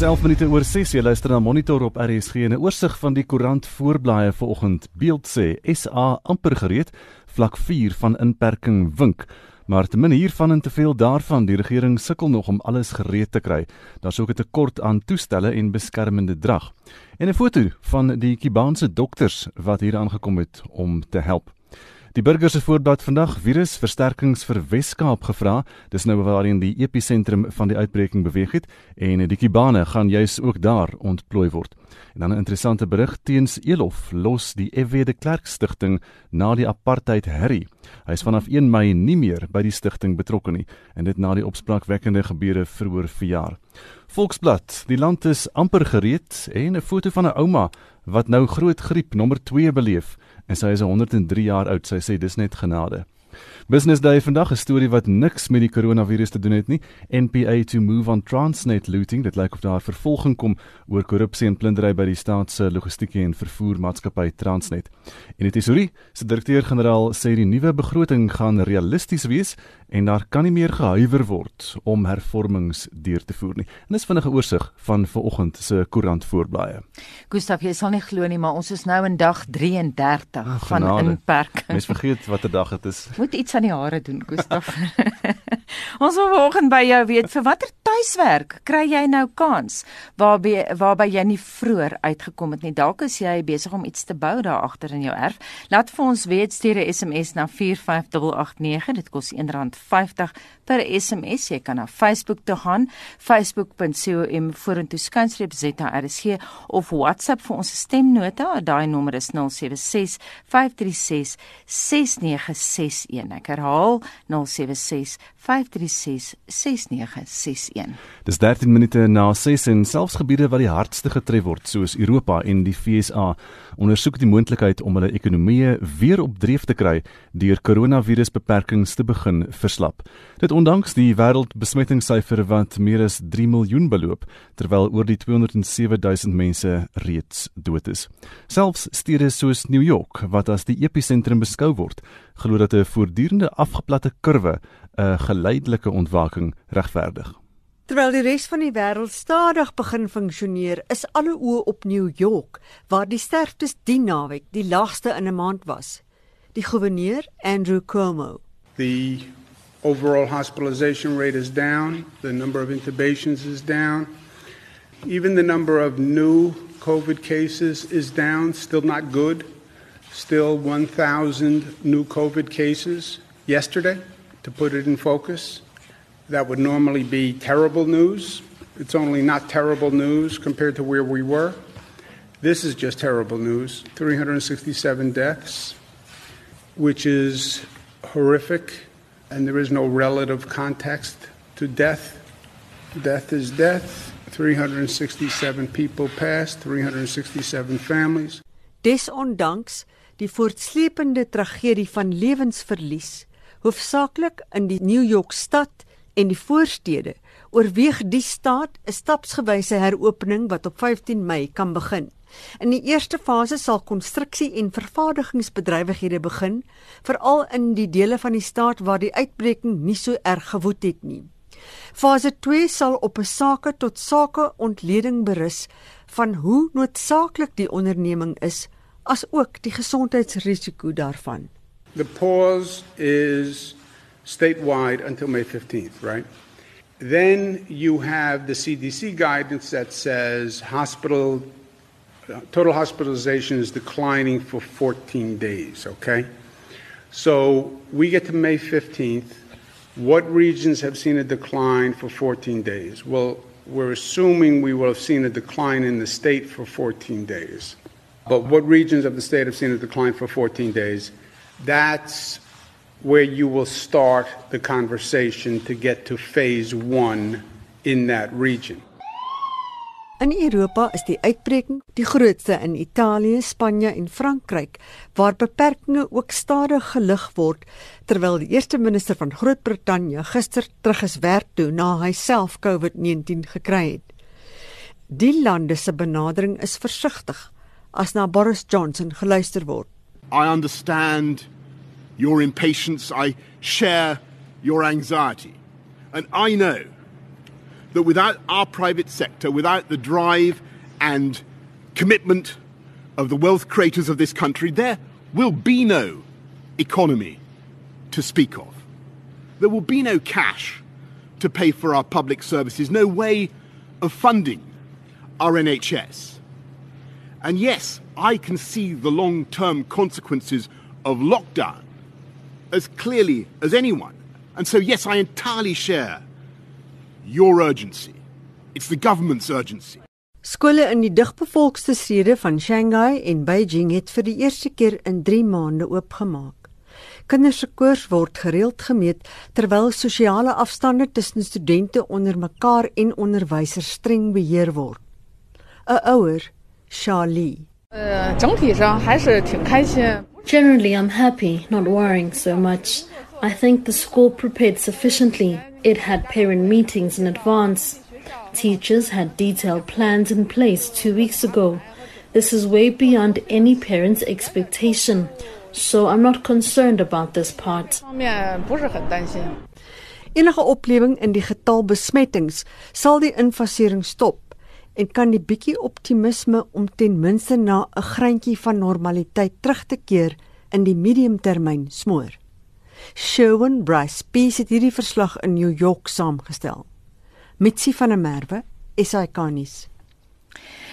Dis 11 minute oor 6 jy luister na Monitor op RSG en 'n oorsig van die koerant voorblaaie vanoggend. Beeld sê SA amper gereed, vlak 4 van inperking wink. Maar te min hiervan en te veel daarvan, die regering sukkel nog om alles gereed te kry. Daar's ook 'n tekort aan toestelle en beskermende drag. En 'n foto van die Kubaanse dokters wat hier aangekom het om te help. Die burgers se voorblad vandag virusversterkings vir Weskaap gevra. Dis nou waarheen die episentrum van die uitbreking beweeg het en die Kibane gaan juis ook daar ontplooi word. En dan 'n interessante berig teens Elof los die FW de Klerk stigting na die apartheid herrie. Hy is vanaf 1 Mei nie meer by die stigting betrokke nie en dit na die opspraakwekkende gebeure vroeër verjaar. Volksblad, die land is amper gereed en 'n foto van 'n ouma wat nou groot griep nommer 2 beleef en sy is 103 jaar oud. Sy sê dis net genade. Business Day vandag 'n storie wat niks met die koronavirus te doen het nie. NPA to move on Transnet looting. Dit lyk of daar vervolging kom oor korrupsie en plundering by die staat se logistieke en vervoer maatskappy Transnet. En die tesourier, se direkteur-generaal sê die nuwe begroting gaan realisties wees en daar kan nie meer gehuiwer word om hervormings deur te voer nie. En dis vinnige oorsig van vanoggend se koerant voorblaaie. Gustav, jy sal nie glo nie, maar ons is nou in dag 33 Ach, van inperking. Mens vergeet watter dag dit is. Moet iets aan die hare doen, Gustav. ons wil vanoggend by jou weet vir watter tuiswerk kry jy nou kans waarby waarby jy nie vroeër uitgekom het nie. Dalk is jy besig om iets te bou daar agter in jou erf. Laat vir ons weet stuur 'n SMS na 45889. Dit kos R1.50 per SMS. Jy kan na Facebook toe gaan, facebook.com vorentoe skynstreep ZRSG of WhatsApp vir ons stemnota. Daai nommer is 076 536 6961. Ek herhaal 076 536 6961. Dis 13 minute na 6 en selfs gebiede wat die hardste getref word, soos Europa en die FSA, ondersoek die moontlikheid om hulle ekonomieë weer op dreef te kry deur koronavirusbeperkings te begin verslap. Dit ondanks die wêreldbesmettingssyfer wat meer as 3 miljoen beloop, terwyl oor die 207 000 mense reeds dood is. Selfs stede soos New York, wat as die episentrum beskou word, glo dat 'n voortdurende afgeplatte kurwe 'n geleidelike ontwaking regverdig. Terwyl die res van die wêreld stadig begin funksioneer, is alle oë op New York, waar die sterftes die naweek die laagste in 'n maand was. Die gouverneur, Andrew Cuomo. The overall hospitalization rate is down, the number of intubations is down. Even the number of new COVID cases is down, still not good. Still 1000 new COVID cases yesterday to put it in focus. that would normally be terrible news. It's only not terrible news compared to where we were. This is just terrible news 367 deaths, which is horrific, and there is no relative context to death. Death is death. 367 people passed, 367 families. Desondanks die voortsleepende tragedie van lewensverlies, hoofsaaklik in die New York stad en die voorstede oorweeg die staat 'n stapsgewyse heropening wat op 15 Mei kan begin. In die eerste fase sal konstruksie en vervaardigingsbedrywighede begin, veral in die dele van die staat waar die uitbreking nie so erg gewoed het nie. Fase 2 sal op 'n sake tot sake ontleding berus van hoe noodsaaklik die onderneming is, as ook die gesondheidsrisiko daarvan. The pause is statewide until May 15th, right? Then you have the CDC guidance that says hospital total hospitalization is declining for 14 days, okay? So we get to May 15th. What regions have seen a decline for 14 days? Well, we're assuming we will have seen a decline in the state for 14 days. But what regions of the state have seen a decline for 14 days? That's where you will start the conversation to get to phase 1 in that region. In Europa is die uitbreking die grootste in Italië, Spanje en Frankryk waar beperkings ook stadig gelig word terwyl die eerste minister van Groot-Brittanje gister terug is werk toe na hy self COVID-19 gekry het. Die lande se benadering is versigtig as na Boris Johnson geluister word. I understand your impatience, I share your anxiety. And I know that without our private sector, without the drive and commitment of the wealth creators of this country, there will be no economy to speak of. There will be no cash to pay for our public services, no way of funding our NHS. And yes, I can see the long term consequences of lockdown as clearly as anyone. And so, yes, I entirely share your urgency. It's the government's urgency. Skole in die digbevolkste stede van Shanghai en Beijing het vir die eerste keer in 3 maande oopgemaak. Kinders se koers word gereeld gemeet terwyl sosiale afstande tussen studente onder mekaar en onderwysers streng beheer word. 'n Ouer, Charlie. Uh, Generally, I'm happy, not worrying so much. I think the school prepared sufficiently. It had parent meetings in advance. Teachers had detailed plans in place two weeks ago. This is way beyond any parent's expectation, so I'm not concerned about this part. In die getal besmettings sal die infasering stop en kan die bietjie optimisme om ten minste na 'n greintjie van normaliteit terug te keer in die mediumtermyn smoor. Sherwin Bryce Peace het hierdie verslag in New York saamgestel. Mitsi van der Merwe, SAK-nuus.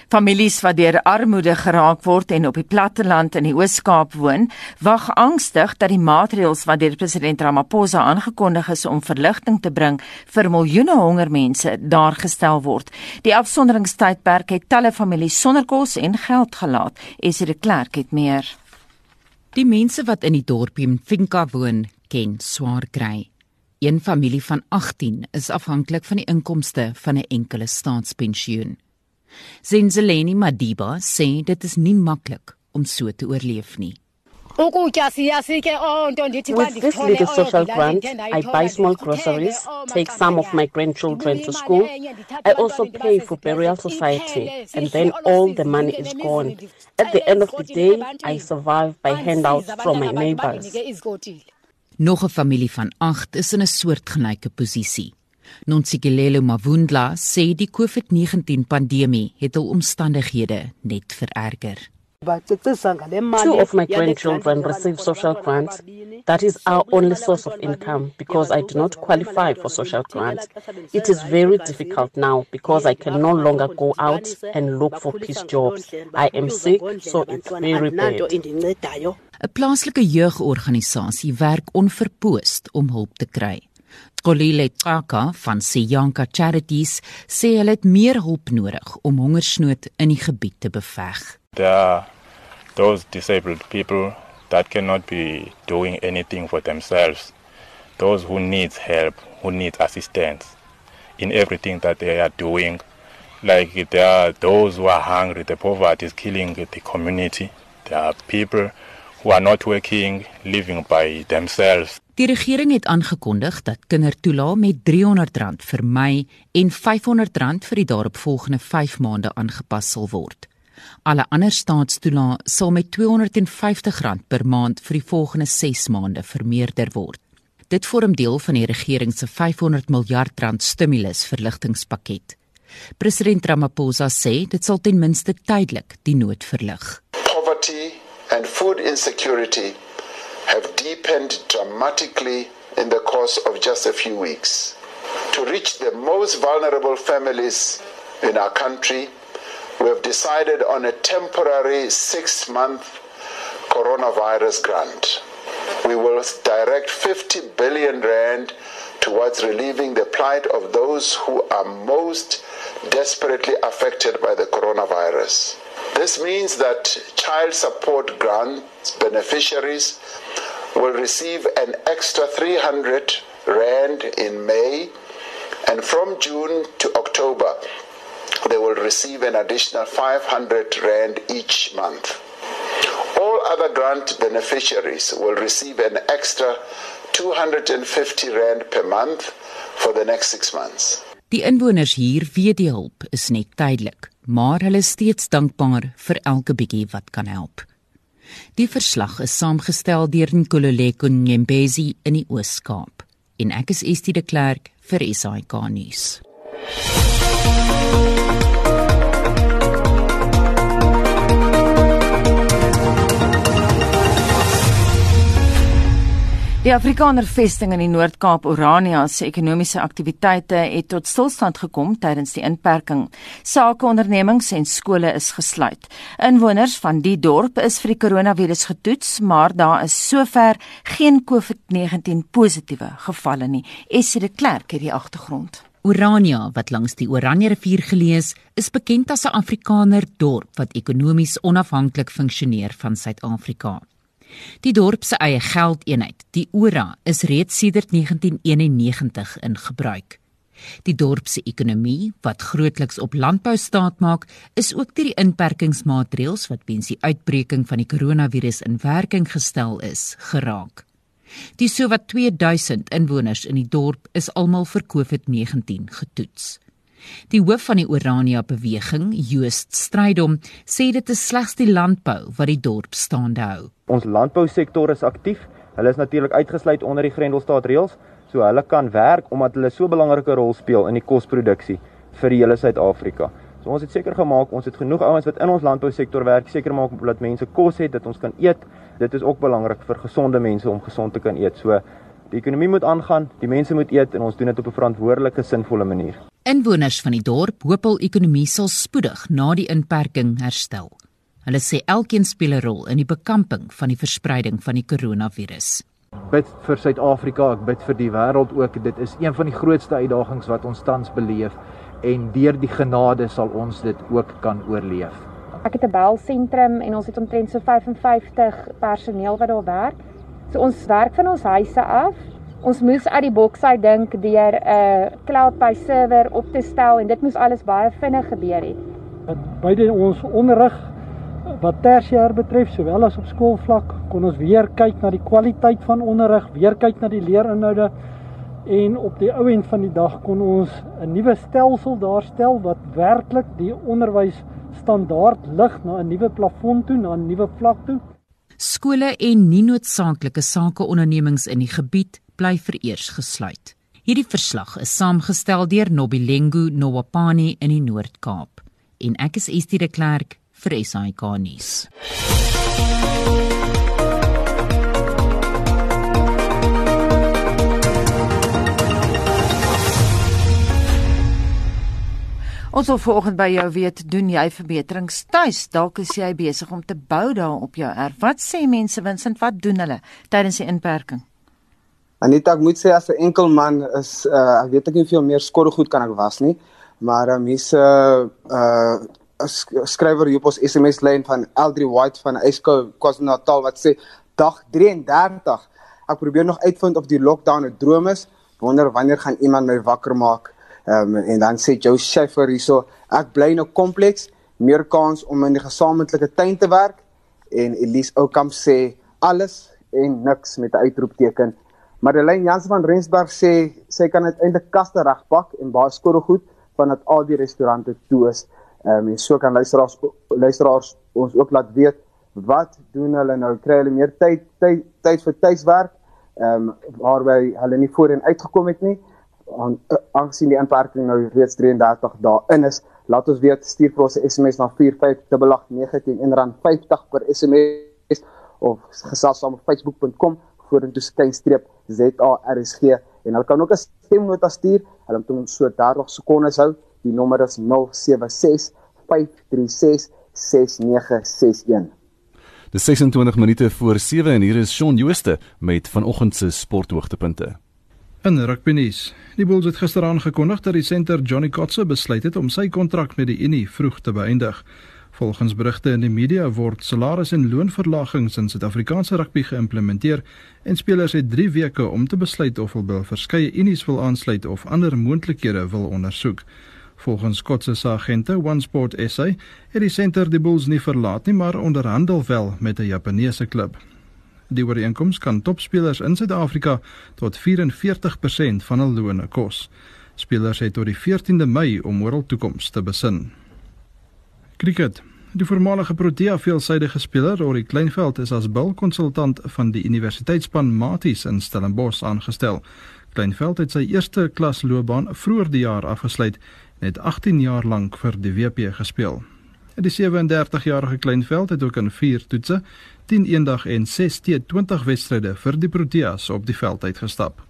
Families wat deur armoede geraak word en op die platteland in die Oos-Kaap woon, wag angstig dat die maatreëls wat deur president Ramaphosa aangekondig is om verligting te bring vir miljoene honger mense daar gestel word. Die afsonderingstydperk het talle families sonder kos en geld gelaat. Esie de Klerk het meer. Die mense wat in die dorpie Mfinka woon, ken swaar kry. Een familie van 18 is afhanklik van die inkomste van 'n enkele staatspensioen. Zenzeleni Madiba sê dit is nie maklik om so te oorleef nie. With this little social grant, I buy small groceries, take some of my grandchildren to school. I also pay for burial society, and then all the money is gone. At the end of the day, I survive by handouts from my neighbors. Nog 'n familie van 8 is in 'n soortgelyke posisie. Nontsikelelo Mavundla sê die COVID-19 pandemie het hul omstandighede net vererger. Two of my grandchildren receive social grants. That is our only source of income because I do not qualify for social grants. It is very difficult now because I can no longer go out and look for peace jobs. I am sick, so it's very bad. 'n Plaaslike jeugorganisasie werk onverpoost om hulp te kry. Kolile Tsaka van Siyanka Charities sê hulle het meer hulp nodig om hongersnood in die gebied te beveg. There are those disabled people that cannot be doing anything for themselves. Those who need help, who need assistance in everything that they are doing. Like there are those who are hungry, the poverty is killing the community. There are people who are not working, living by themselves. Die regering het aangekondig dat kindertoelae met R300 vir Mei en R500 vir die daaropvolgende 5 maande aangepas sal word. Alle ander staatstoelae sal met R250 per maand vir die volgende 6 maande vermeerder word. Dit vorm deel van die regering se 500 miljard rand stimulus verligtingspakket. President Ramaphosa sê dit sal ten minste tydelik die nood verlig. Poverty and food insecurity have deepened dramatically in the course of just a few weeks. To reach the most vulnerable families in our country, we have decided on a temporary six month coronavirus grant. We will direct 50 billion rand towards relieving the plight of those who are most desperately affected by the coronavirus. This means that child support grants beneficiaries will receive an extra 300 rand in May and from June to October they will receive an additional 500 rand each month. All other grant beneficiaries will receive an extra 250 rand per month for the next 6 months. Die inwoners hier weet die hulp is net tydelik, maar hulle is steeds dankbaar vir elke bietjie wat kan help. Die verslag is saamgestel deur Nkululeko Nyembezi in die Oos-Kaap en ek is Estie de Klerk vir SAK nuus. Die Afrikaner vesting in die Noord-Kaap Orania se ekonomiese aktiwiteite het tot stilstand gekom tydens die inperking. Sakeondernemings en skole is gesluit. Inwoners van die dorp is vir die koronavirus getoets, maar daar is sover geen COVID-19 positiewe gevalle nie. Esie de Klerk het die agtergrond. Orania wat langs die Oranje rivier gelees is bekend as 'n Afrikaner dorp wat ekonomies onafhanklik funksioneer van Suid-Afrika. Die dorp se eie geldeenheid, die Ora, is reeds sedert 1991 in gebruik. Die dorp se ekonomie, wat grootliks op landbou staatmaak, is ook deur die inperkingsmaatreëls wat weens die uitbreking van die koronavirus in werking gestel is, geraak. Die sowat 2000 inwoners in die dorp is almal vir COVID-19 getoets. Die hoof van die Orania beweging, Joost Strydom, sê dit is slegs die landbou wat die dorp staande hou. Ons landbousektor is aktief. Hulle is natuurlik uitgesluit onder die Grendelstaat reëls, so hulle kan werk omdat hulle so 'n belangrike rol speel in die kosproduksie vir die hele Suid-Afrika. So ons het seker gemaak ons het genoeg ouens wat in ons landbousektor werk, seker maak dat mense kos het, dat ons kan eet. Dit is ook belangrik vir gesonde mense om gesond te kan eet. So die ekonomie moet aangaan, die mense moet eet en ons doen dit op 'n verantwoordelike, sinvolle manier. Inwoners van die dorp hoop hul ekonomie sal spoedig na die inperking herstel. Hulle sê elkeen speel 'n rol in die bekamping van die verspreiding van die koronavirus. Bid vir Suid-Afrika, ek bid vir die wêreld ook. Dit is een van die grootste uitdagings wat ons tans beleef en deur die genade sal ons dit ook kan oorleef. Ek het 'n belsentrum en ons het omtrent so 55 personeel wat daar werk. So ons werk van ons huise af Ons moes uit die boks uit dink deur 'n uh, cloud-based server op te stel en dit moes alles baie vinnig gebeur het. Beide ons onderrig wat tersiêr betref, sowel as op skoolvlak, kon ons weer kyk na die kwaliteit van onderrig, weer kyk na die leerinhoude en op die ou end van die dag kon ons 'n nuwe stelsel daarstel wat werklik die onderwys standaard lig na 'n nuwe plafon toe, na 'n nuwe vlak toe. Skole en nie noodsaaklike sakeondernemings in die gebied bly vereers gesluit. Hierdie verslag is saamgestel deur Nobilengu Nowapani in die Noord-Kaap en ek is Estie de Klerk vir SAK nuus. Ons wil vanoggend by jou weet, doen jy verbeterings tuis? Dalk is jy besig om te bou daar op jou erf. Wat sê mense Vincent, wat doen hulle tydens die inperking? Anita, ek moet sê as 'n enkel man is uh ek weet ek nie veel meer skorregoed kan ek was nie, maar um, hier's 'n uh 'n skrywer hier op ons SMS lyn van Eldri White van Esco KwaZulu-Natal wat sê dag 33. Ek probeer nog uitvind of die lockdown 'n droom is. Wonder wanneer gaan iemand my wakker maak? Ehm um, en dan sê Joe Scheffer hierso, ek bly in 'n kompleks, meer kans om in die gesamentlike tuin te werk en Elise Oukamp sê alles en niks met 'n uitroepteken Madeleine Jansen van Rensburg sê sy kan uiteindelik kaste regpak en baie skottelgoed van dat al die restaurante toe is. Ehm um, en so kan luisteraars luisteraars ons ook laat weet wat doen hulle nou? Kry hulle meer tyd tyd tyd vir tuiswerk? Ehm um, waarby hulle nie voorheen uitgekom het nie. Aangesien die inperking nou reeds 33 dae in is laat ons weet stuur vir ons 'n SMS na 45889 R50 per SMS of gesels saam op facebook.com vorentoe skynstreep ZARSG en hulle kan ook 'n stemnota stuur. Hulle moet ons so 30 sekondes hou. Die nommer is 076 536 6961. Dis 26 minute voor 7 en hier is Shaun Jooste met vanoggend se sporthoogtepunte. In rugbynuus. Die Bulls het gister aangekondig dat die senter Johnny Kotze besluit het om sy kontrak met die Unie vroeg te beëindig. Volgens berigte in die media word salaris- en loonverlagings in Suid-Afrikaanse rugby geïmplementeer en spelers het 3 weke om te besluit of hulle by verskeie unies wil aansluit of ander moontlikhede wil ondersoek. Volgens Kotse se agente OneSport SA het die senter die Bulls nie verlaat nie, maar onderhandel wel met 'n Japaneese klub. Die ooreenkoms kan topspelers in Suid-Afrika tot 44% van hul loone kos. Spelers het tot die 14de Mei om oor hul toekoms te besin. Kriket. Die voormalige Protea veelsidige speler, Rory Kleinveld, is as bilkonsultant van die universiteitsspan Maties in Stellenbosch aangestel. Kleinveld het sy eerste klas loopbaan vroeër die jaar afgesluit en het 18 jaar lank vir die WP gespeel. Die 37-jarige Kleinveld het ook in 4 toetse, 10 eendag en 6 T20 wedstryde vir die Proteas op die veld uitgestap.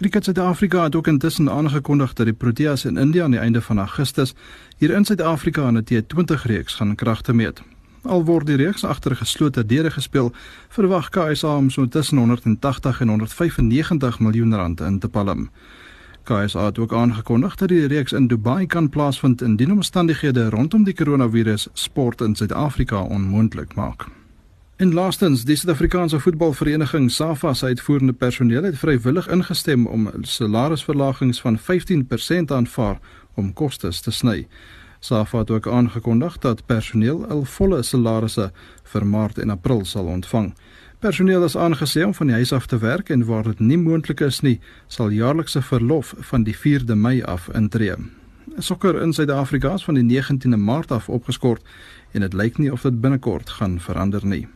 Kriket Suid-Afrika het ook intussen aangekondig dat die Proteas in India aan die einde van Augustus hier in Suid-Afrika aan 'n T20 reeks gaan kragte meet. Al word die reeks agter geslote deure gespeel, verwag KSA om so tussen 180 en 195 miljoen rand in te palm. KSA het ook aangekondig dat die reeks in Dubai kan plaasvind indien omstandighede rondom die koronavirus sport in Suid-Afrika onmoontlik maak. En laastens, die Suid-Afrikaanse voetbalvereniging SAFA se uitvoerende personeel het vrywillig ingestem om salarisverlagings van 15% aanvaar om kostes te sny. SAFA het ook aangekondig dat personeel al volle salarisse vir Maart en April sal ontvang. Personeel is aangesê om van die huis af te werk en waar dit nie moontlik is nie, sal jaarlikse verlof van die 4de Mei af intree. Sokker in Suid-Afrika is van die 19de Maart af opgeskort en dit lyk nie of dit binnekort gaan verander nie.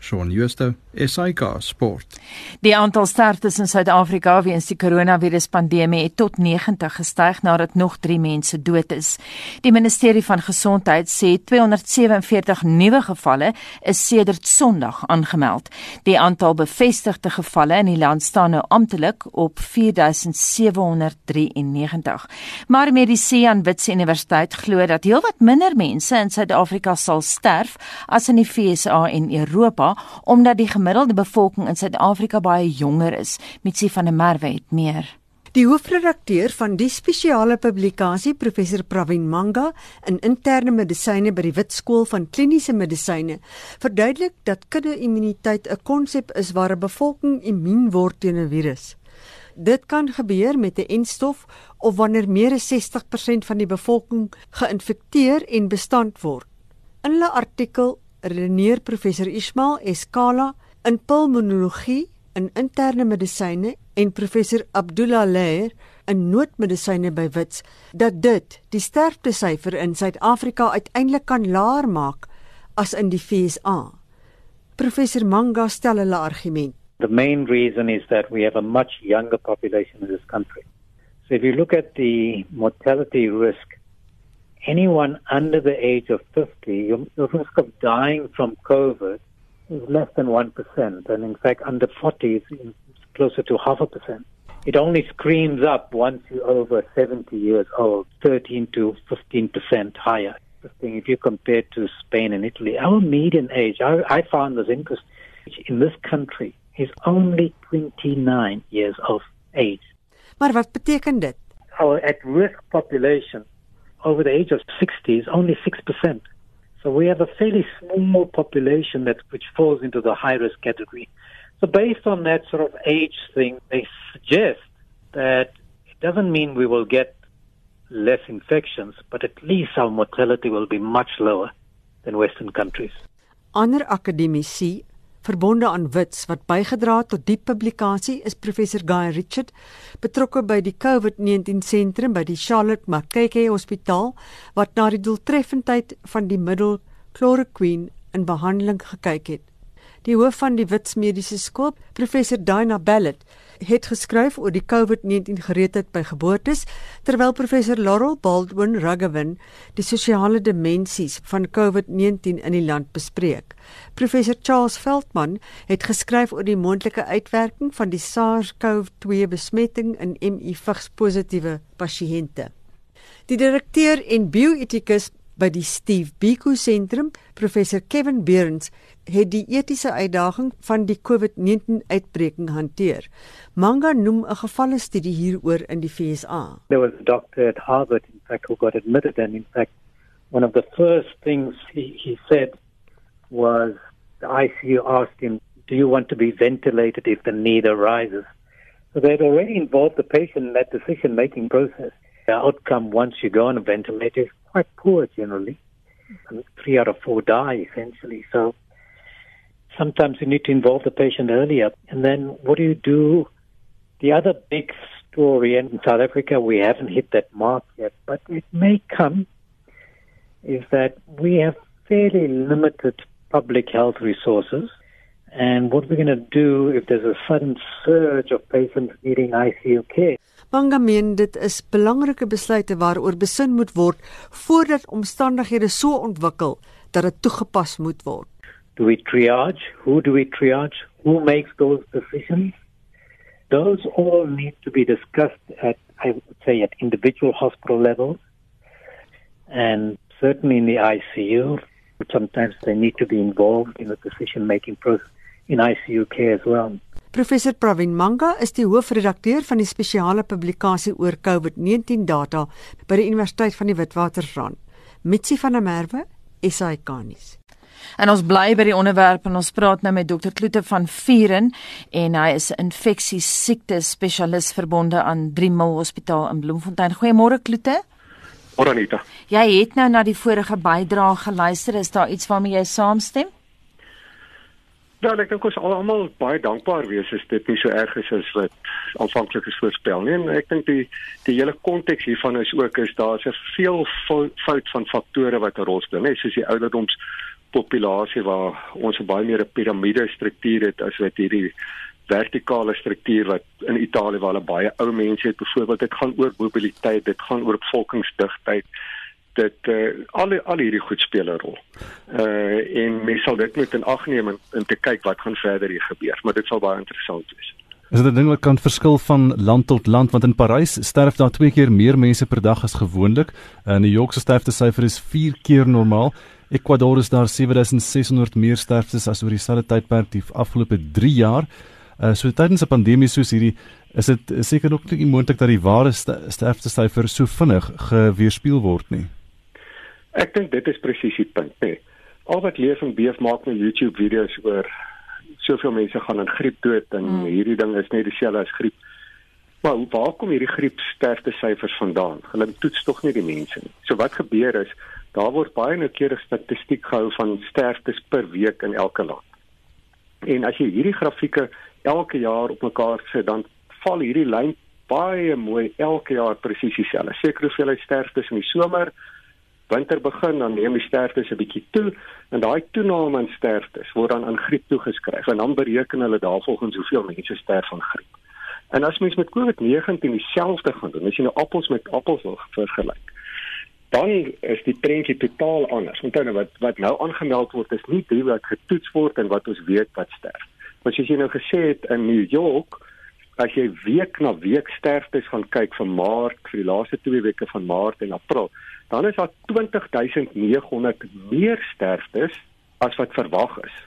Shaun Schuster, SAK Sport. Die aantal sterftes in Suid-Afrika weens die koronaviruspandemie het tot 90 gestyg nadat nog 3 mense dood is. Die ministerie van Gesondheid sê 247 nuwe gevalle is sedert Sondag aangemeld. Die aantal bevestigde gevalle in die land staan nou amptelik op 4793. Maar Medici aan Wits Universiteit glo dat heelwat minder mense in Suid-Afrika sal sterf as in die FSA en Europa omdat die gemiddelde bevolking in Suid-Afrika baie jonger is. Mitsi van der Merwe het meer. Die hoofredakteur van die spesiale publikasie, professor Pravin Manga, in interne medisyne by die Wit Skool van Kliniese Medisyne, verduidelik dat kudde-immuniteit 'n konsep is waar 'n bevolking immuun word teen 'n virus. Dit kan gebeur met 'n enstof of wanneer meer as 60% van die bevolking geïnfekteer en bestand word. In hulle artikel redeneer professor Ismail Eskala in pulmonologie in interne medisyne en professor Abdullah Leer in noodmedisyne by Wits dat dit die sterftesyfer in Suid-Afrika uiteindelik kan laer maak as in die FSA. Professor Manga stel hulle argument. The main reason is that we have a much younger population in this country. So if you look at the mortality risk anyone under the age of 50, your, your risk of dying from COVID is less than 1%. And in fact, under 40, it's closer to half a percent. It only screams up once you're over 70 years old, 13 to 15% higher. If you compare to Spain and Italy, our median age, I, I found this interesting, in this country is only 29 years of age. Maar wat beteken dit? Our at-risk population over the age of 60 is only 6%. So we have a fairly small population that which falls into the high risk category. So based on that sort of age thing, they suggest that it doesn't mean we will get less infections, but at least our mortality will be much lower than Western countries. Ander akademici verbonde aan Wits wat bygedra het tot die publikasie is professor Guy Richard betrokke by die COVID-19 sentrum by die Charlotte Mackay Hospitaal wat na die doeltreffendheid van die middel chloroquine in behandeling gekyk het. Die hoof van die Wits Mediese Skool, professor Dina Ballet, het geskryf oor die COVID-19 gereedheid by geboortes, terwyl professor Laurel Baldwin Ruggewen die sosiale dimensies van COVID-19 in die land bespreek. Professor Charles Veldman het geskryf oor die moontlike uitwerking van die SARS-CoV-2 besmetting in HIV-positiewe pasiënte. Die direkteur en bioetikus by die Steve Biko sentrum, professor Kevin Beerens, het die etiese uitdaging van die COVID-19 uitbreking hanteer. Manga noem 'n gevalle studie hieroor in die FSA. There was a doctor at Harvard in fact who got admitted and in fact one of the first things he he said was the ICU asked him, "Do you want to be ventilated if the need arises?" So they had already involved the patient in that decision-making process. The outcome once you go on a ventilator is quite poor generally. And three out of four die essentially. So sometimes you need to involve the patient earlier. And then what do you do? The other big story, and in South Africa we haven't hit that mark yet, but it may come, is that we have fairly limited public health resources. And what we're going to do if there's a sudden surge of patients needing ICU care. Banga meen dit is belangrike besluite waaroor besin moet word voordat omstandighede so ontwikkel dat dit toegepas moet word. Do we triage? Who do we triage? Who makes those decisions? Those all need to be discussed at, I would say, at individual hospital levels and certainly in the ICU. Sometimes they need to be involved in the decision making process in ICU care as well. Professor Pravin Manga is die hoofredakteur van die spesiale publikasie oor COVID-19 data by die Universiteit van die Witwatersrand. Mitsi van der Merwe, SAK-nuus. En ons bly by die onderwerp en ons praat nou met Dr Kloete van Vieren en hy is 'n infeksie siektes spesialis verbonde aan Driemil Hospitaal in Bloemfontein. Goeiemôre Kloete. Oranita. Jy het nou na die vorige bydrae geluister. Is daar iets waarmee jy saamstem? Ja, ek dink ons almal baie dankbaar wees as dit nie so erg is as wat aanvanklik voorspel nie. En ek dink die die hele konteks hiervan is ook is daar's 'n veel fout van faktore wat 'n rol speel, net soos die ouderdoms populasie waar ons baie meer 'n piramide struktuur het as wat hierdie vertikale struktuur wat in Italië waar hulle baie ou mense het byvoorbeeld dit gaan oor mobiliteit dit gaan oor bevolkingsdigtheid dit uh, al al hierdie goed speel 'n rol. Uh en mens sal dit moet in ag neem en, en te kyk wat gaan verder hier gebeur, maar dit sal baie interessant wees. Is dit 'n ding wat kan verskil van land tot land want in Parys sterf daar twee keer meer mense per dag as gewoonlik. In New York se sterftesyfer is 4 keer normaal. Ecuador is daar 7600 meer sterftes as oor dieselfde tydperk die afgelope 3 jaar. Uh, so tydens 'n pandemie soos hierdie is dit seker ook nie moontlik dat die ware sterftesyfer so vinnig geweerspieël word nie. Ek dink dit is presies die punt, nee. Al wat lees en beef maak met YouTube video's oor soveel mense gaan aan griep dood en mm. hierdie ding is net dieselfde as griep. Maar waar kom hierdie griep sterftesyfers vandaan? Hulle toets tog nie die mense nie. So wat gebeur is, daar word baie noukeurig statistiek gehou van sterftes per week in elke land. En as jy hierdie grafieke elke jaar op mekaar sit, dan val hierdie lyn baie mooi elke jaar presies dieselfde. Sekere hoeveelheid sterftes in die somer, winter begin dan neem die sterftes 'n bietjie toe en daai toename in sterftes word dan aan griep toegeskryf en dan bereken hulle daarvolgens hoeveel mense sterf van griep. En as mens met COVID-19 dieselfde gaan doen, as jy nou appels met appels wil vergelyk, dan is die prentjie totaal anders. Onthou nou wat wat nou aangemeld word is nie die wat getoets word en wat ons weet wat sterf. Maar soos jy nou gesê het in New York, as jy week na week sterftes gaan kyk vir Maart, vir die laaste 2 weke van Maart en April, dan is daar 20900 meer sterftes as wat verwag is.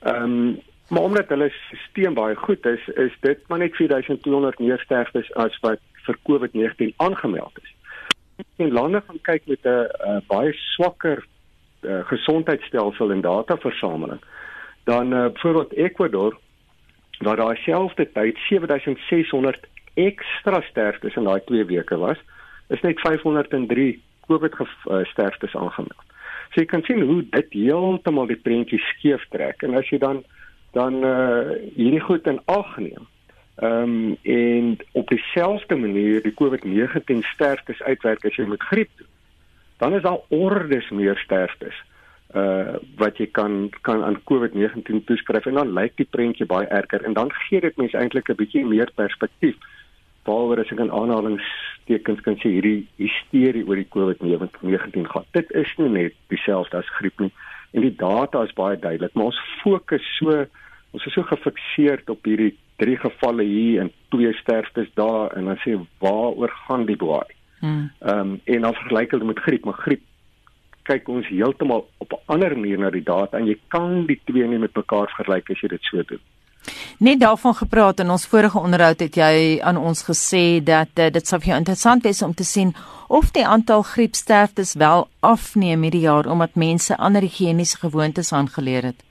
Ehm um, maar omdat hulle stelsel baie goed is, is dit maar net 4200 meer sterftes as wat vir COVID-19 aangemeld is. En lande gaan kyk met 'n baie swakker uh, gesondheidstelsel en dataversameling. Dan uh, byvoorbeeld Ecuador waar daar selfde tyd 7600 ekstra sterftes in daai 2 weke was, is net 503 COVID sterftes aangemeld. So jy kan sien hoe dit heeltemal die prentjie skeef trek en as jy dan dan uh hierdie goed in ag neem. Ehm um, en op dieselfde manier die COVID-19 sterftes uitwerk as jy met griep doen. Dan is daar ordes meer sterftes uh wat jy kan kan aan COVID-19 toeskryf en dan lyk die prentjie baie erger en dan gee dit mense eintlik 'n bietjie meer perspektief. Waaroor as ek in aanhalingstekens kan sê hierdie hysterie oor die COVID-19 gaan. Dit is nie net dieselfde as griep nie en die data is baie duidelik, maar ons fokus so ons is so gefikseerd op hierdie drie gevalle hier en twee sterftes daar en dan sê waaroor gaan die boei? Hmm. Ehm um, en dan vergelyk hulle met griep, maar griep kyk ons heeltemal op 'n ander manier na die data en jy kan die twee nie met mekaar vergelyk as jy dit so doen. Net daarvan gepraat in ons vorige onderhoud het jy aan ons gesê dat uh, dit sou vir jou interessant wees om te sien of die aantal griepsterftes wel afneem hierdie jaar omdat mense ander higieniese gewoontes aangeleer het.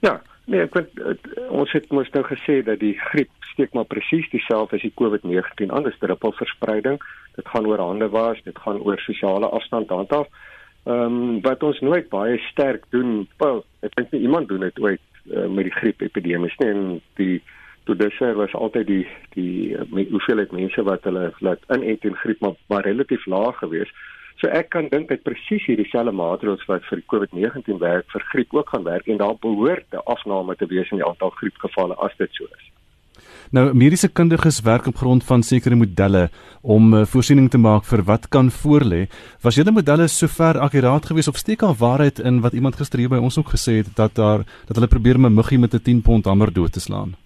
Ja, nee, ek weet ons het mos nou gesê dat die griep steek maar presies dieselfde as die COVID-19 anders druppelverspreiding. Dit gaan oor hande was, dit gaan oor sosiale afstand handhaaf. Ehm um, wat ons nooit baie sterk doen, wel, ek dink nie iemand doen dit ooit uh, met die griep epidemie nie en die toe dusver was altyd die die uh, hoeveelheid mense wat hulle laat inent teen griep maar, maar relatief laag geweest. So ek kan dink dit presies hierdie selfde maatreëls wat vir die COVID-19 werk vir griep ook gaan werk en daar behoort 'n afname te wees in die aantal griepgevalle as dit so is. Nou mediese kundiges werk op grond van sekere modelle om uh, voorsiening te maak vir wat kan voorlê. Was julle modelle sover akkuraat geweest of steek al waarheid in wat iemand gister hier by ons ook gesê het dat daar dat hulle probeer 'n muggie met 'n 10 pond hamer dood te slaan?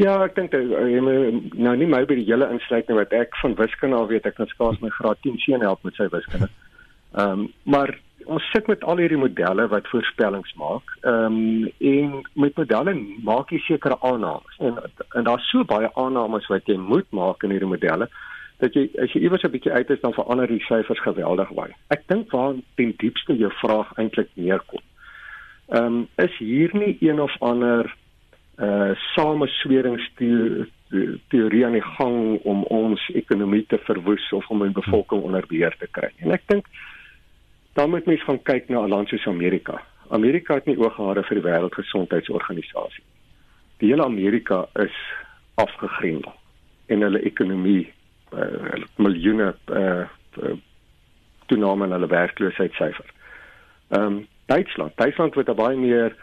Ja, ek dink jy nou nie my by die hele insluit nie wat ek van wiskunde al weet, ek kan skaars my graad 10 seun help met sy wiskunde. Ehm um, maar ons sit met al hierdie modelle wat voorspellings maak. Ehm um, en met modelle maak jy sekere aannames. En en daar's so baie aannames wat jy moet maak in hierdie modelle dat jy as jy iewers 'n bietjie uit is dan verander die syfers geweldig baie. Ek dink waar ten diepste jou vraag eintlik neerkom. Ehm um, is hier nie een of ander uh samesweringsteorie aan die gang om ons ekonomie te verwoes of om 'n bevolking onder beheer te kry. En ek dink dan moet mens gaan kyk na 'n land soos Amerika. Amerika het nie ooghare vir die wêreldgesondheidsorganisasie. Die hele Amerika is afgegrendel en hulle ekonomie uh, miljoene uh, uh, toename in hulle werkloosheidssyfer. Ehm um, Duitsland, Duitsland het baie meer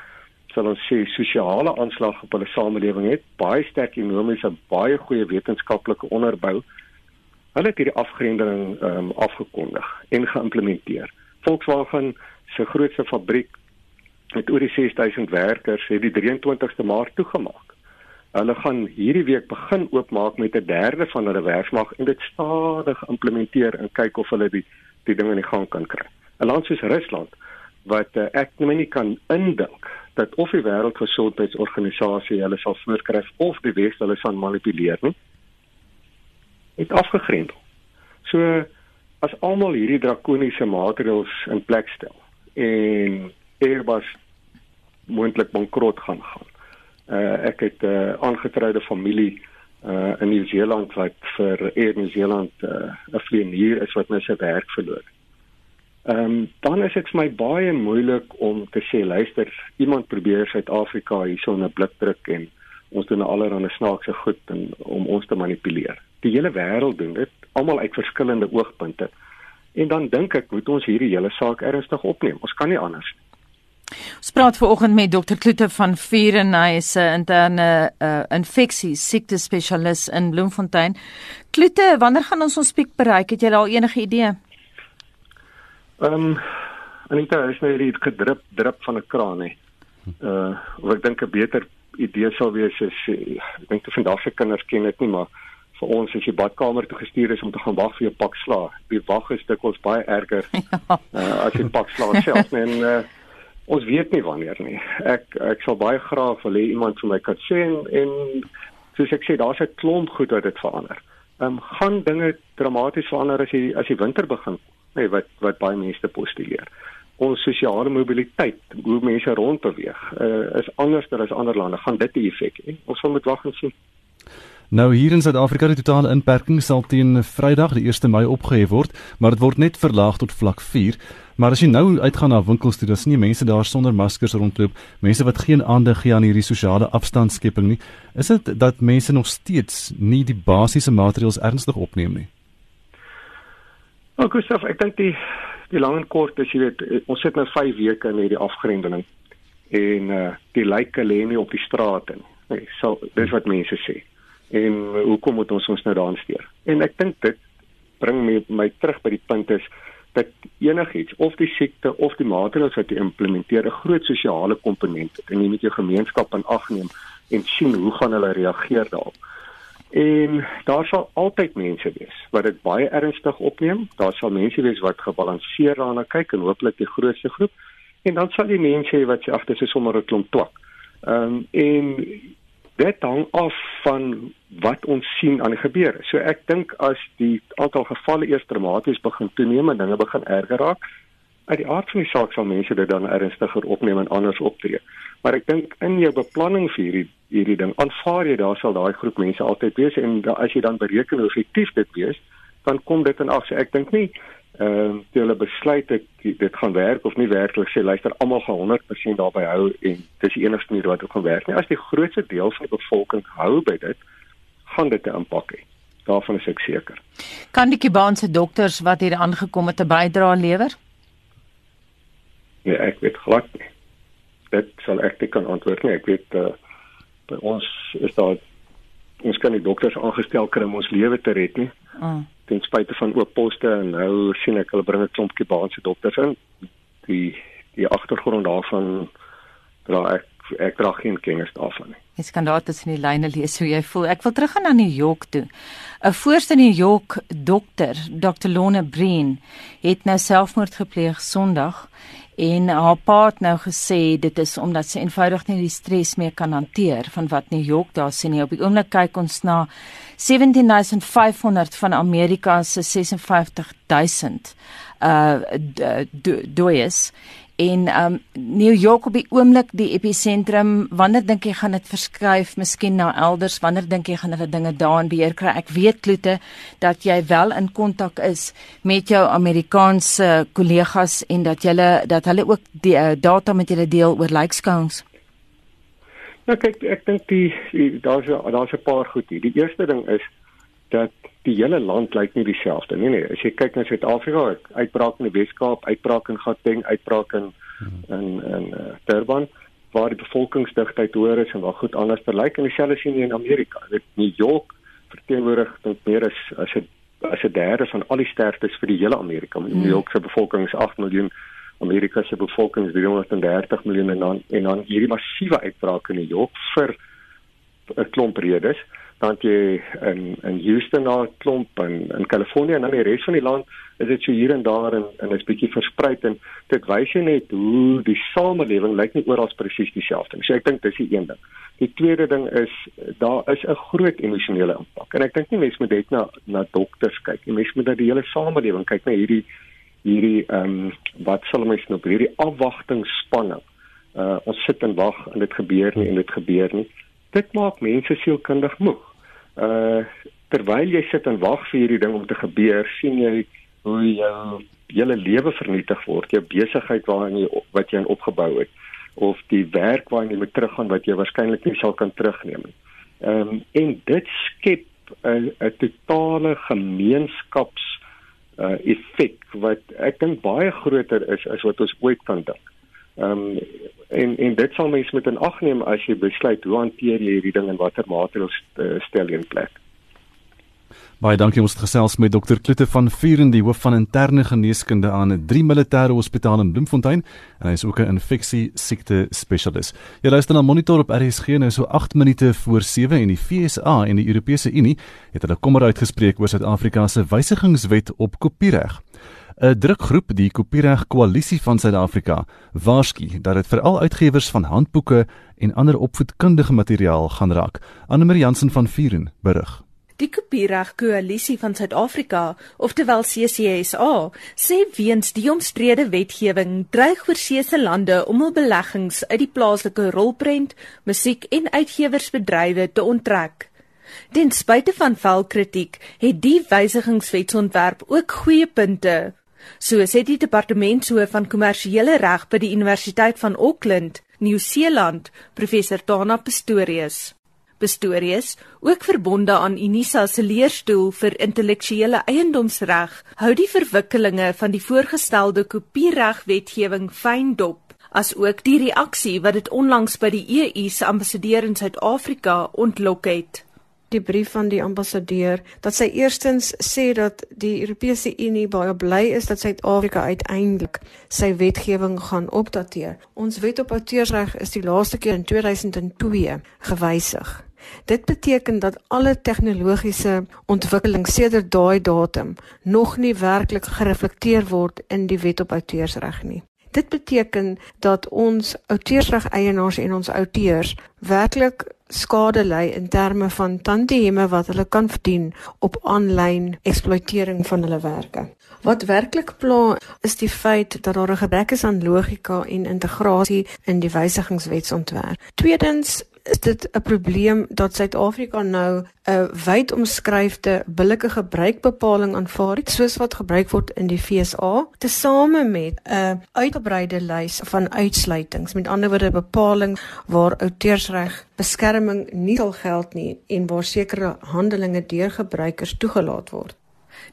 sal ons sê sosiale aanslag op hulle samelewing het, baie sterk ekonomiese, baie goeie wetenskaplike onderbou. Hulle het hierdie afgrendeling ehm um, afgekondig en geïmplementeer. Volkswagen se grootste fabriek met oor die 6000 werkers het die 23ste Maart toegemaak. Hulle gaan hierdie week begin oopmaak met 'n derde van hulle werksmag en dit stadig implementeer en kyk of hulle die die ding in die gang kan kry. 'n Land soos Rusland wat uh, ek nie kan indink dat of die wêreldgesondheidsorganisasie hulle sal voorskryf of die wes hulle sal manipuleer nie. Het afgegrendel. So as almal hierdie drakoniese maatreëls in plek stel en Airbus moontlik bankrot gaan gaan. Uh ek het 'n uh, aangetroude familie uh in Nieu-Seeland wat vir Air New Zealand uh 'n vlieënier is wat nou sy werk verloor. Ehm um, dan is dit vir my baie moeilik om te sê luister, iemand probeer Suid-Afrika hierso 'n blik druk en ons doen allerlei snaakse goed en, om ons te manipuleer. Die hele wêreld doen dit almal uit verskillende oogpunte. En dan dink ek moet ons hierdie hele saak ernstig opneem. Ons kan nie anders nie. Ons praat vanoggend met Dr. Kloete van Vuren, hy is 'n interne uh, infeksie siekte spesialis in Bloemfontein. Kloete, wanneer gaan ons ons piek bereik? Het jy al enige idee? Ehm um, Anita, is nou hierdie gedrup drup van 'n kraan hè. Uh, ek dink 'n beter idee sou wees is ek dink vandag se kinders ken dit nie, maar vir ons as jy badkamer toe gestuur is om te gaan wag vir jou pak sla. Die wag is dikwels baie erger ja. uh, as jy pak sla self en uh, ons weet nie wanneer nie. Ek ek sal baie graag wil hê iemand vir my kan sê en, en soos ek sê daar's 'n klomp goed wat dit verander. Ehm um, gaan dinge dramaties verander as jy as die winter begin, nê nee, wat wat baie mense postuleer. Ons sosiale mobiliteit, hoe mense rondbeweeg, uh, is anders as ander lande. Gaan dit 'n effek hê? Ons moet wag en sien. Nou hier in Suid-Afrika die totale inperking sal teen Vrydag die 1 Mei opgehef word, maar dit word net verlaag tot vlak 4. Maar as jy nou uitgaan na winkels toe, dan sien jy mense daar sonder maskers rondloop, mense wat geen aandag gee aan hierdie sosiale afstandskepping nie. Is dit dat mense nog steeds nie die basiese maatreëls ernstig opneem nie? Nou, self, ek dink die die lang en kort is jy weet, ons sit nou 5 weke in hierdie afgrendeling en uh die lyke lê nie op die strate nie. Nee, so dis wat mense sê en hoekom moet ons ons nou daaraan steur? En ek dink dit bring my my terug by die punt is dat enigiets of die siekte of die maatreëls wat jy implementeer 'n groot sosiale komponent het en jy moet jou gemeenskap in ag neem en sien hoe gaan hulle reageer daarop. En daar sal altyd mense wees wat dit baie ernstig opneem. Daar sal mense wees wat gebalanseer daarna kyk en hooplik die grootste groep. En dan sal jy mense hê wat sê ag dis sommer 'n klomp twak. Ehm um, en dit hang af van wat ons sien aan die gebeure. So ek dink as die aantal gevalle eers dramaties begin toeneem en dinge begin erger raak, uit die aard van die saak sal mense dit dan ernstiger opneem en anders optree. Maar ek dink in jou beplanning vir hierdie hierdie ding, aanvaar jy daar sal daai groep mense altyd wees en da, as jy dan bereken hoe effektief dit wees, dan kom dit in aksie. Ek dink nie ehm uh, hulle besluit ek dit gaan werk of nie werk hulle sê luister almal gaan 100% daarby hou en dis die enigste manier wat dit gaan werk nie as die grootste deel van die bevolking hou by dit gaan dit 'n impak hê Daarvan is ek seker. Kan die Kubaanse dokters wat hier aangekom het 'n bydrae lewer? Nee, ek weet glad nie. Dit sal ek nie kan antwoord nie. Ek weet uh, by ons is daar ons kan die dokters aangestel kry om ons lewe te red nie. Mm. Ten spyte van oop poste en nou sien ek hulle bring 'n klomp Kubaanse dokters in. Die die agtergrond daarvan dra ek ek dra geen kennis daarvan nie. Jy kan daar tussen die lyne lees hoe jy voel. Ek wil teruggaan na New York toe. 'n Voorste New York dokter, Dr. Lorna Breen, het nou selfmoord gepleeg Sondag en haar pa het nou gesê dit is omdat sy eenvoudig nie die stres meer kan hanteer van wat New York daar sien nie. Op die oomblik kyk ons na 17500 van Amerika se 56000 uh dooies en um New York op die oomblik die episentrum wanneer dink jy gaan dit verskuif miskien na elders? Wanneer dink jy gaan hulle dinge daar in beheer kry? Ek weet kloete dat jy wel in kontak is met jou Amerikaanse kollegas en dat julle dat hulle ook die uh, data met julle deel oor lykskouings Nou kyk ek dink die, die daar's daar's 'n paar goed hier. Die eerste ding is dat die hele land lyk nie dieselfde nie. Nee, as jy kyk na Suid-Afrika, uitbraak in die Weskaap, uitbraak in Gauteng, uitbraak in in in uh, Durban waar die bevolkingsdigtheid hoër is en waar goed anders verlyk en dieselfde sien jy in Amerika. Dit New York verteenwoordig tot meer as as 'n as 'n derde van al die sterftes vir die hele Amerika. Hmm. New York se bevolking is 8 miljoen. Amerika se bevolking is 330 miljoen en dan en dan hierdie massiewe uitbraak in New York vir 'n klomp redes dan jy in in Houston daar klomp en in Kalifornië en dan die res van die land is dit so hier en daar en en is bietjie versprei en dit wys jy net hoe die samelewing lyk nie oral presies dieselfde nie. So ek dink dis die een ding. Die tweede ding is daar is 'n groot emosionele impak. En ek dink nie mense moet net na na dokters kyk nie. Mense moet na die hele samelewing kyk, na hierdie hierdie ehm um, wat sal mense nou hierdie afwagtingsspanning. Uh ons sit en wag en dit gebeur nie en dit gebeur nie dit maak mense sielkundig moeg. Uh terwyl jy sit en wag vir hierdie ding om te gebeur, sien jy hoe jou hele lewe vernietig word, jou besigheid waarin jy wat jy opgebou het of die werk waarin jy moet teruggaan wat jy waarskynlik nie sal kan terugneem nie. Ehm um, en dit skep 'n 'n totale gemeenskaps uh effek wat ek dink baie groter is as wat ons ooit kan dink. Ehm um, en en dit sal mens met in ag neem as jy besluit hoe hanteer jy hierdie ding en watter maatreëls uh, stel jy in plek. Baie dankie ons het gesels met dokter Klute van Vuren die hoof van interne geneeskunde aan 'n 3 militêre hospitaal in Bloemfontein en hy is ook 'n infeksie siekte spesialis. Jy luister na Monitor op RSG nou so 8 minute voor 7 en die FSA en die Europese Unie het hulle kommer uitgespreek oor Suid-Afrika se wysigingswet op kopiereg. 'n drukgroep die Kopiereg Koalisie van Suid-Afrika waarsku dat dit veral uitgewers van handboeke en ander opvoedkundige materiaal gaan raak. Annelie Jansen van Vuren berig. Die Kopiereg Koalisie van Suid-Afrika, oftewel CCSA, sê weens die omstrede wetgewing dreig oorsese lande om hul beleggings uit die plaaslike rolprent, musiek en uitgewersbedrywe te onttrek. Ten spyte van vel kritiek, het die wysigingswetsontwerp ook goeie punte. So sê die departementshoof van kommersiële reg by die Universiteit van Auckland, Nieu-Seeland, professor Tana Pistorius. Pistorius, ook verbonde aan Unisa se leerstoel vir intellektuele eiendomsreg, hou die verwikkelinge van die voorgestelde kopieregwetgewing fyn dop, asook die reaksie wat dit onlangs by die EU se ambassadeur in Suid-Afrika ontlok het die brief van die ambassadeur dat sy eerstens sê dat die Europese Unie baie bly is dat Suid-Afrika uiteindelik sy wetgewing gaan opdateer. Ons wet op outeursreg is die laaste keer in 2002 gewysig. Dit beteken dat alle tegnologiese ontwikkeling sedert daai datum nog nie werklik gereflekteer word in die wet op outeursreg nie. Dit beteken dat ons outeursreg eienaars en ons outeurs werklik skade ly in terme van tantieme wat hulle kan verdien op aanlyn eksploitering van hulle werke. Wat werklik pla is die feit dat daar 'n gebrek is aan logika en integrasie in die wysigingswetsontwerp. Tweedens is dit 'n probleem dat Suid-Afrika nou 'n wyd omskryfde billike gebruikbepaling aanvaar het soos wat gebruik word in die FSA, tesame met 'n uitgebreide lys van uitsluitings. Met ander woorde, bepaling waar outeursreg beskerming nie sal geld nie en waar sekere handelinge deur gebruikers toegelaat word.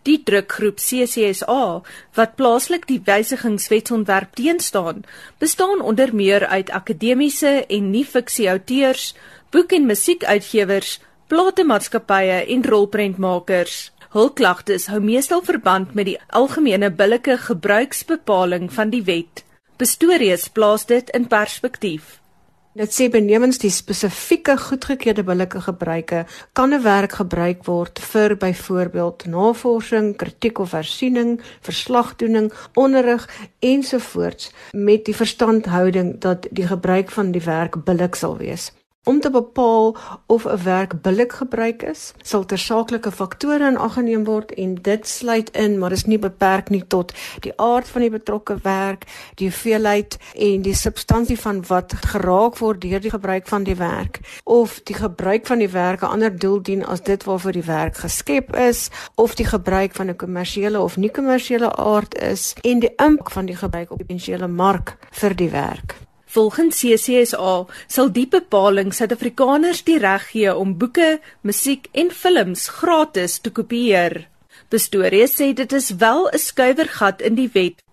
Die drukgroep CCSA wat plaaslik die wysigingswetsontwerp teenstaan, bestaan onder meer uit akademiese en nie-fiksie auteurs, boek- en musiekuitgewers, platemaatskappye en rolprentmakers. Hul klagtes hou meestal verband met die algemene billike gebruiksbepaling van die wet. Pastorius plaas dit in perspektief. Dit sê benewens die spesifieke goedgekeurde billike gebruike kan 'n werk gebruik word vir byvoorbeeld navorsing, kritiek of hersiening, verslagdoening, onderrig ensovoorts met die verstandhouding dat die gebruik van die werk billik sal wees. Om te bepaal of 'n werk billik gebruik is, sal tersaaklike faktore in ag geneem word en dit sluit in, maar is nie beperk nie tot die aard van die betrokke werk, die hoeveelheid en die substansie van wat geraak word deur die gebruik van die werk of die gebruik van die werk 'n ander doel dien as dit waarvoor die werk geskep is of die gebruik van 'n kommersiële of nie kommersiële aard is en die impak van die gebruik op die potensiële mark vir die werk. Volgens CCSA sal die bepaling Suid-Afrikaners die reg gee om boeke, musiek en films gratis te kopieer. Bestorie sê dit is wel 'n skuiwergat in die wet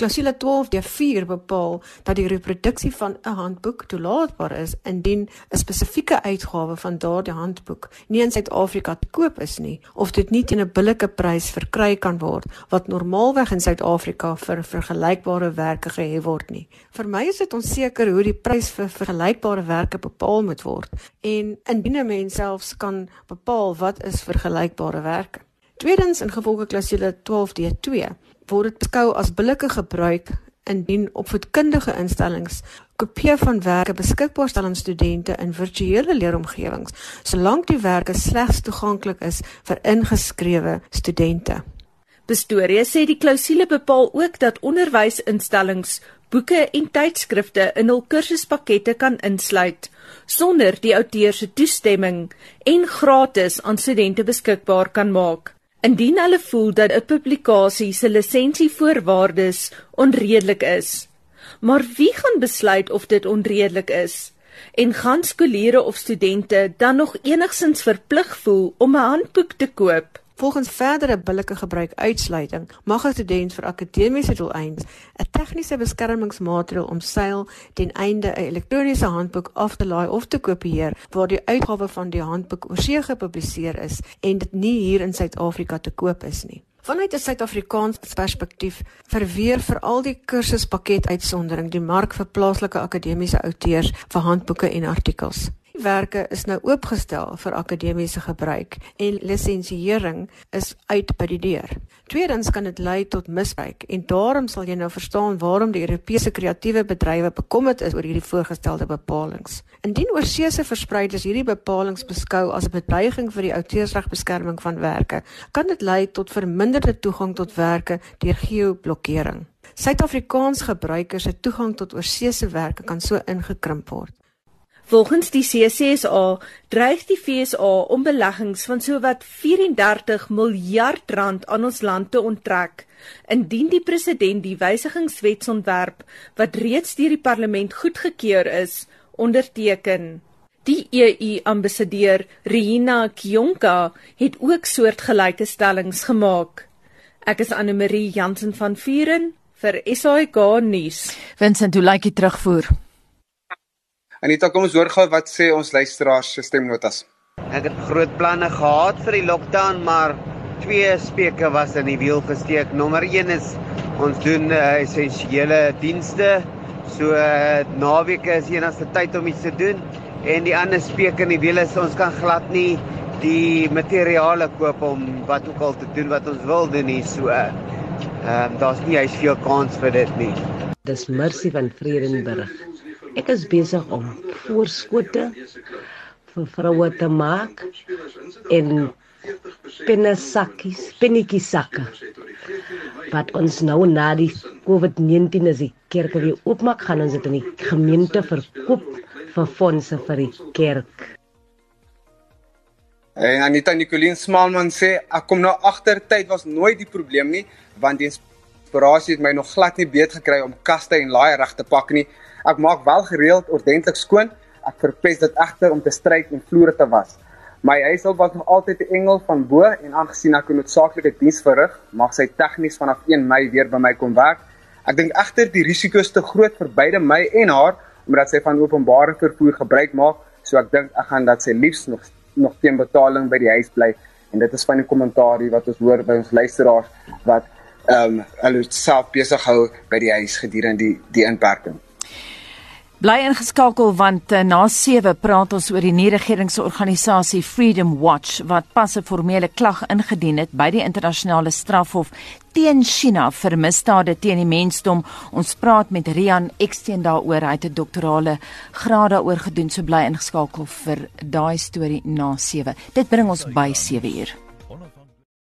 Klausule 12D4 bepaal dat die reproduksie van 'n handboek toelaatbaar is indien 'n spesifieke uitgawe van daardie handboek nie in Suid-Afrika te koop is nie of dit nie teen 'n billike prys verkry kan word wat normaalweg in Suid-Afrika vir vergelykbare werke gehef word nie. Vir my is dit onseker hoe die prys vir vergelykbare werke bepaal moet word en indien 'n mens selfs kan bepaal wat is vergelykbare werke. Tweedens in gevolge klausule 12D2 word dit beskou as billike gebruik indien opvoedkundige instellings kopieë van werke beskikbaar stel aan studente in virtuele leeromgewings solank die werke slegs toeganklik is vir ingeskrewe studente. Bestorie sê die klousule bepaal ook dat onderwysinstellings boeke en tydskrifte in hul kursuspakkette kan insluit sonder die outeur se toestemming en gratis aan studente beskikbaar kan maak. Indien hulle voel dat 'n publikasie se lisensievoorwaardes onredelik is. Maar wie gaan besluit of dit onredelik is? En gaan skoolleerders of studente dan nog enigsins verplig voel om 'n handboek te koop? Volgens verdere billike gebruik uitsluiting mag 'n student vir akademiese doeleindes 'n tegniese beskermingsmaatreël omseil ten einde 'n elektroniese handboek af te laai of te kopieer waar die uitgawe van die handboek oorsee gepubliseer is en dit nie hier in Suid-Afrika te koop is nie. Vanuit 'n Suid-Afrikaanse perspektief verweer veral die kursuspakket uitsondering die mark vir plaaslike akademiese outeurs vir handboeke en artikels werke is nou oopgestel vir akademiese gebruik en lisensiering is uit by die deur. Tweedens kan dit lei tot misbruik en daarom sal jy nou verstaan waarom die Europese kreatiewe bedrywe bekommerd is oor hierdie voorgestelde bepalinge. Indien oorseese verspreiders hierdie bepalinge beskou as 'n bedreiging vir die outeursregbeskerming van werke, kan dit lei tot verminderde toegang tot werke deur geoblokkering. Suid-Afrikaans gebruikers se toegang tot oorseese werke kan so ingekrimp word. Volgens die CCSA dreig die FSA om beleggings van sowat 34 miljard rand aan ons land te onttrek indien die president die wysigingswetsontwerp wat reeds deur die parlement goedgekeur is onderteken. Die EU-ambassadeur Rina Kionka het ook soortgelyke stellings gemaak. Ek is Anne Marie Jansen van Vuren vir SAK nuus. Vincent, hoe lyk die terugvoer? Anita, kom ons hoor gou wat sê ons luisteraars se stemnotas. Ek het groot planne gehad vir die lockdown, maar twee speke was in die wiel gesteek. Nommer 1 is ons doen uh, essensiële dienste. So uh, naweke is enigste tyd om iets te doen en die ander speke in die wiel is ons kan glad nie die materiale koop om wat ook al te doen wat ons wil doen nie. So uh, um, daar's nie hy's veel kans vir dit nie. Dis Mercy van Vredenburg. Ek is besig om voorskote vir vroue te maak en pennesakkies, pennetjie sakke. Wat ons nou na die COVID-19 as die kerke weer oopmaak, gaan ons dit in die gemeente verkoop vir fondse vir die kerk. En Anita Nicolien Smaalman sê ek kom nou agter tyd was nooit die probleem nie want die inspirasie het my nog glad nie beet gekry om kaste en laai reg te pak nie. Ek maak wel gereeld ordentlik skoon. Ek verpes dit egter om te stryk en vloere te was. My huishulp was nog altyd 'n engel van bo en aangesien ek 'n noodsaaklike diens verrig, mag sy tegnies vanaf 1 Mei weer by my kom werk. Ek dink egter die risiko is te groot vir beide my en haar omdat sy van openbare vervoer gebruik maak, so ek dink ek gaan dat sy liefs nog nog teen betaling by die huis bly en dit is van die kommentaar wat ons hoor by ons luisteraars wat ehm um, hulle self besig hou by die huis gedurende die die inperking. Bly ingeskakel want uh, na 7 praat ons oor die nie-regeringsorganisasie Freedom Watch wat pas 'n formele klag ingedien het by die internasionale strafhof teen China vir misdade teen die mensdom. Ons praat met Rian Eksteen daaroor. Hy het 'n doktorale graad daaroor gedoen. So bly ingeskakel vir daai storie na 7. Dit bring ons by 7 uur.